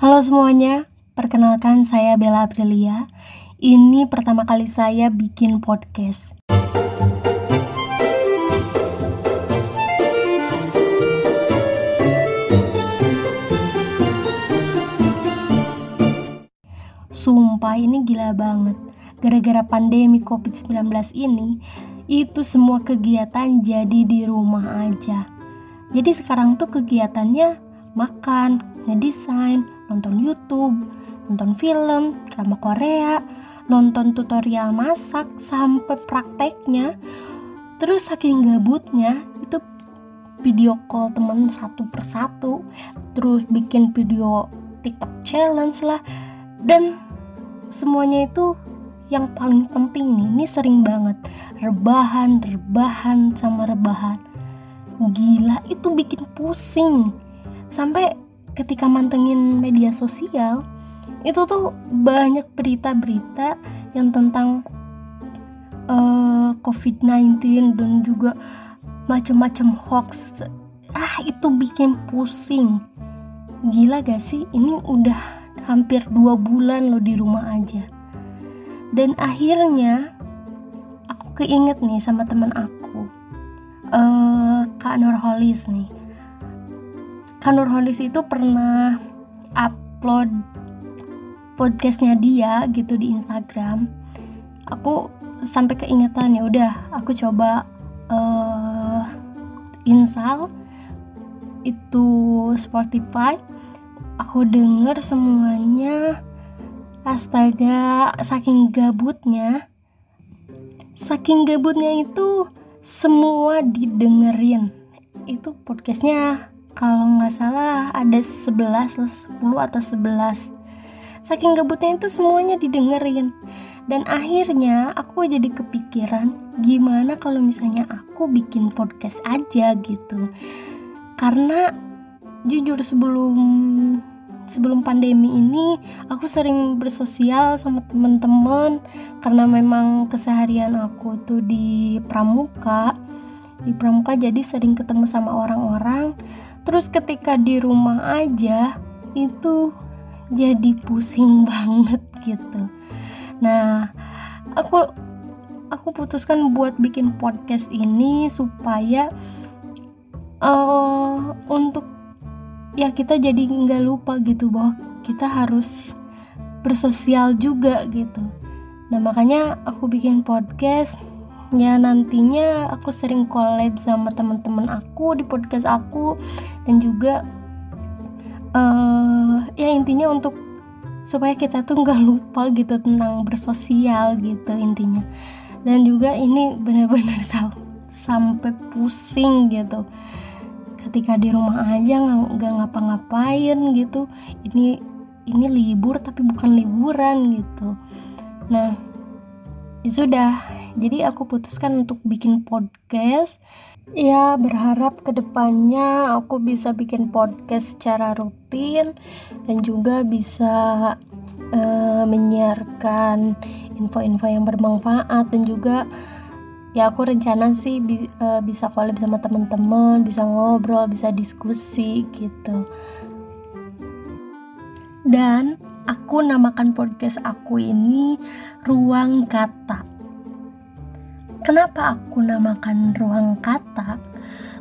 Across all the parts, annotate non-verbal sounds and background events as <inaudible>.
Halo semuanya, perkenalkan saya Bella Aprilia. Ini pertama kali saya bikin podcast. Sumpah ini gila banget. Gara-gara pandemi COVID-19 ini, itu semua kegiatan jadi di rumah aja. Jadi sekarang tuh kegiatannya makan, ngedesain, nonton YouTube, nonton film, drama Korea, nonton tutorial masak sampai prakteknya. Terus saking gabutnya itu video call temen satu persatu, terus bikin video TikTok challenge lah, dan semuanya itu yang paling penting nih, ini sering banget rebahan, rebahan sama rebahan. Gila, itu bikin pusing. Sampai ketika mantengin media sosial itu tuh banyak berita-berita yang tentang uh, eh, COVID-19 dan juga macam-macam hoax. Ah itu bikin pusing. Gila gak sih? Ini udah hampir dua bulan lo di rumah aja. Dan akhirnya aku keinget nih sama teman aku uh, Kak Nurholis nih Kak Nurholis itu pernah upload podcastnya dia gitu di Instagram. Aku sampai keingetan ya udah aku coba uh, install itu Spotify. Aku denger semuanya. Astaga saking gabutnya saking gabutnya itu semua didengerin. Itu podcastnya kalau nggak salah ada 11 10 atau 11 saking gabutnya itu semuanya didengerin. Dan akhirnya aku jadi kepikiran gimana kalau misalnya aku bikin podcast aja gitu. Karena jujur sebelum sebelum pandemi ini aku sering bersosial sama temen-temen. Karena memang keseharian aku tuh di pramuka di pramuka jadi sering ketemu sama orang-orang. Terus ketika di rumah aja itu jadi pusing <laughs> banget gitu. Nah aku aku putuskan buat bikin podcast ini supaya uh, untuk ya kita jadi nggak lupa gitu bahwa kita harus bersosial juga gitu. Nah makanya aku bikin podcast ya nantinya aku sering collab sama teman-teman aku di podcast aku. Dan juga uh, ya intinya untuk supaya kita tuh nggak lupa gitu tentang bersosial gitu intinya. Dan juga ini benar-benar sam sampai pusing gitu. Ketika di rumah aja nggak ngapa-ngapain gitu. Ini ini libur tapi bukan liburan gitu. Nah ya sudah jadi aku putuskan untuk bikin podcast. Ya berharap ke depannya aku bisa bikin podcast secara rutin dan juga bisa uh, menyiarkan info-info yang bermanfaat dan juga ya aku rencana sih bi uh, bisa collab sama teman-teman bisa ngobrol bisa diskusi gitu. Dan aku namakan podcast aku ini ruang kata Kenapa aku namakan ruang kata?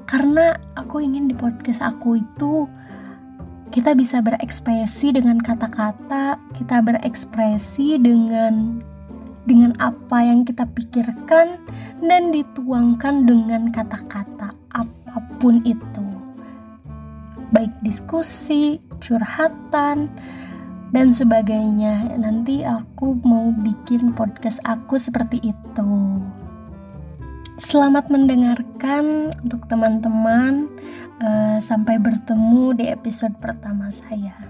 Karena aku ingin di podcast aku itu kita bisa berekspresi dengan kata-kata, kita berekspresi dengan dengan apa yang kita pikirkan dan dituangkan dengan kata-kata apa pun itu. Baik diskusi, curhatan, dan sebagainya. Nanti aku mau bikin podcast aku seperti itu. Selamat mendengarkan untuk teman-teman. Uh, sampai bertemu di episode pertama saya.